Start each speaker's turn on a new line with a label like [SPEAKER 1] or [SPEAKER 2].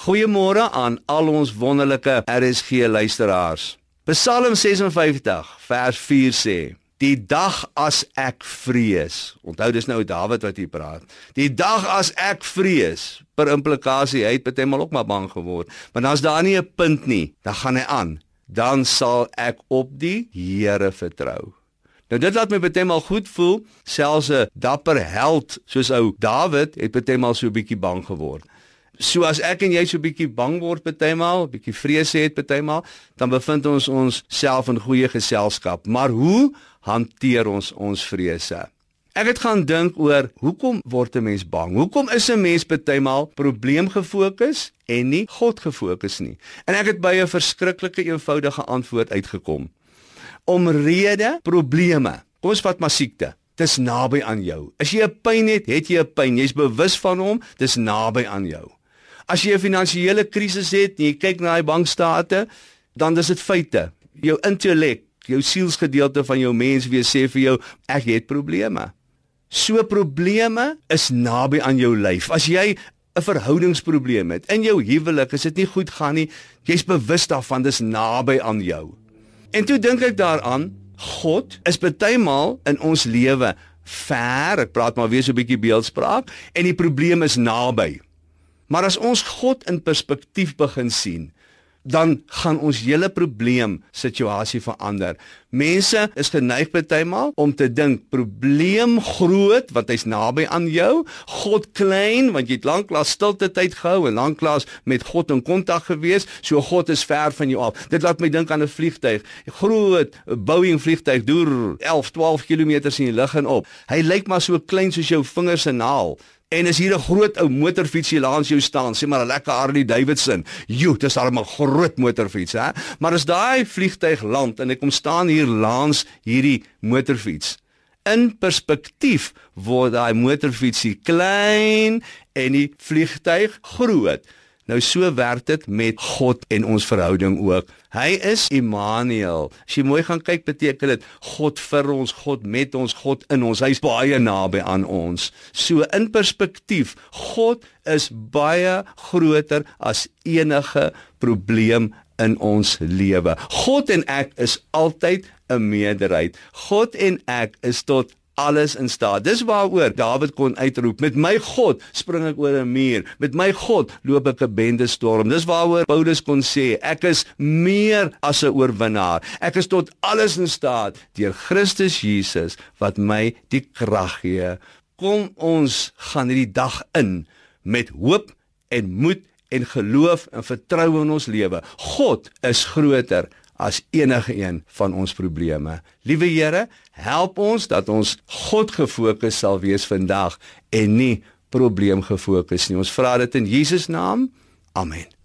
[SPEAKER 1] Goeiemôre aan al ons wonderlike RSG luisteraars. Psalm 56 vers 4 sê: Die dag as ek vrees. Onthou dis nou Dawid wat hier praat. Die dag as ek vrees, per implikasie, hy het baie maal ook maar bang geword. Maar dan's daar nie 'n punt nie, dan gaan hy aan. Dan sal ek op die Here vertrou. Nou dit laat my baie maal goed voel, selfs 'n dapper held soos ou Dawid het baie maal so 'n bietjie bang geword. So as ek en jy so 'n bietjie bang word partymal, bietjie vrees het partymal, dan bevind ons ons self in goeie geselskap. Maar hoe hanteer ons ons vrese? Ek het gaan dink oor hoekom word 'n mens bang? Hoekom is 'n mens partymal probleemgefokus en nie God gefokus nie? En ek het by 'n verskriklike eenvoudige antwoord uitgekom. Omrede probleme. Kom ons vat maar siekte. Dis naby aan jou. As jy 'n pyn het, het jy 'n pyn. Jy's bewus van hom, dis naby aan jou. As jy 'n finansiële krisis het en jy kyk na daai bankstate, dan is dit feite. Jou intellek, jou sielsgedeelte van jou menswees sê vir jou ek het probleme. So probleme is naby aan jou lyf. As jy 'n verhoudingsprobleem het in jou huwelik, as dit nie goed gaan nie, jy's bewus daarvan dis naby aan jou. En toe dink ek daaraan, God is bytelmal in ons lewe ver, ek praat maar weer so 'n bietjie beeldspraak, en die probleem is naby. Maar as ons God in perspektief begin sien, dan gaan ons hele probleem situasie verander. Mense is geneig bytelmal om te dink probleem groot want hy's naby aan jou, God klein want jy het lanklaas stilte tyd gehou en lanklaas met God in kontak gewees, so God is ver van jou af. Dit laat my dink aan 'n vliegtyg, groot Boeing vliegtyg, deur 11, 12 km in die lug en op. Hy lyk maar so klein soos jou vingers se naal. En as hier 'n groot ou motorfiets hier langs jou staan, sê maar 'n lekker Harley Davidson. Jo, dis al 'n groot motorfiets, hè? Maar as daai vliegtyg land en ek kom staan hier langs hierdie motorfiets, in perspektief word daai motorfietsie klein en die vliegtyg groot. Nou so werk dit met God en ons verhouding ook. Hy is Immanuel. As jy mooi gaan kyk, beteken dit God vir ons, God met ons, God in ons. Hy's baie naby aan ons. So in perspektief, God is baie groter as enige probleem in ons lewe. God en ek is altyd 'n meerderheid. God en ek is tot alles in staat. Dis waaroor Dawid kon uitroep: "Met my God spring ek oor 'n muur. Met my God loop ek 'n bende storm." Dis waaroor Paulus kon sê: "Ek is meer as 'n oorwinnaar. Ek is tot alles in staat deur Christus Jesus wat my die krag gee." Kom ons gaan hierdie dag in met hoop en moed en geloof en vertroue in ons lewe. God is groter as enige een van ons probleme. Liewe Here, help ons dat ons God gefokus sal wees vandag en nie probleem gefokus nie. Ons vra dit in Jesus naam. Amen.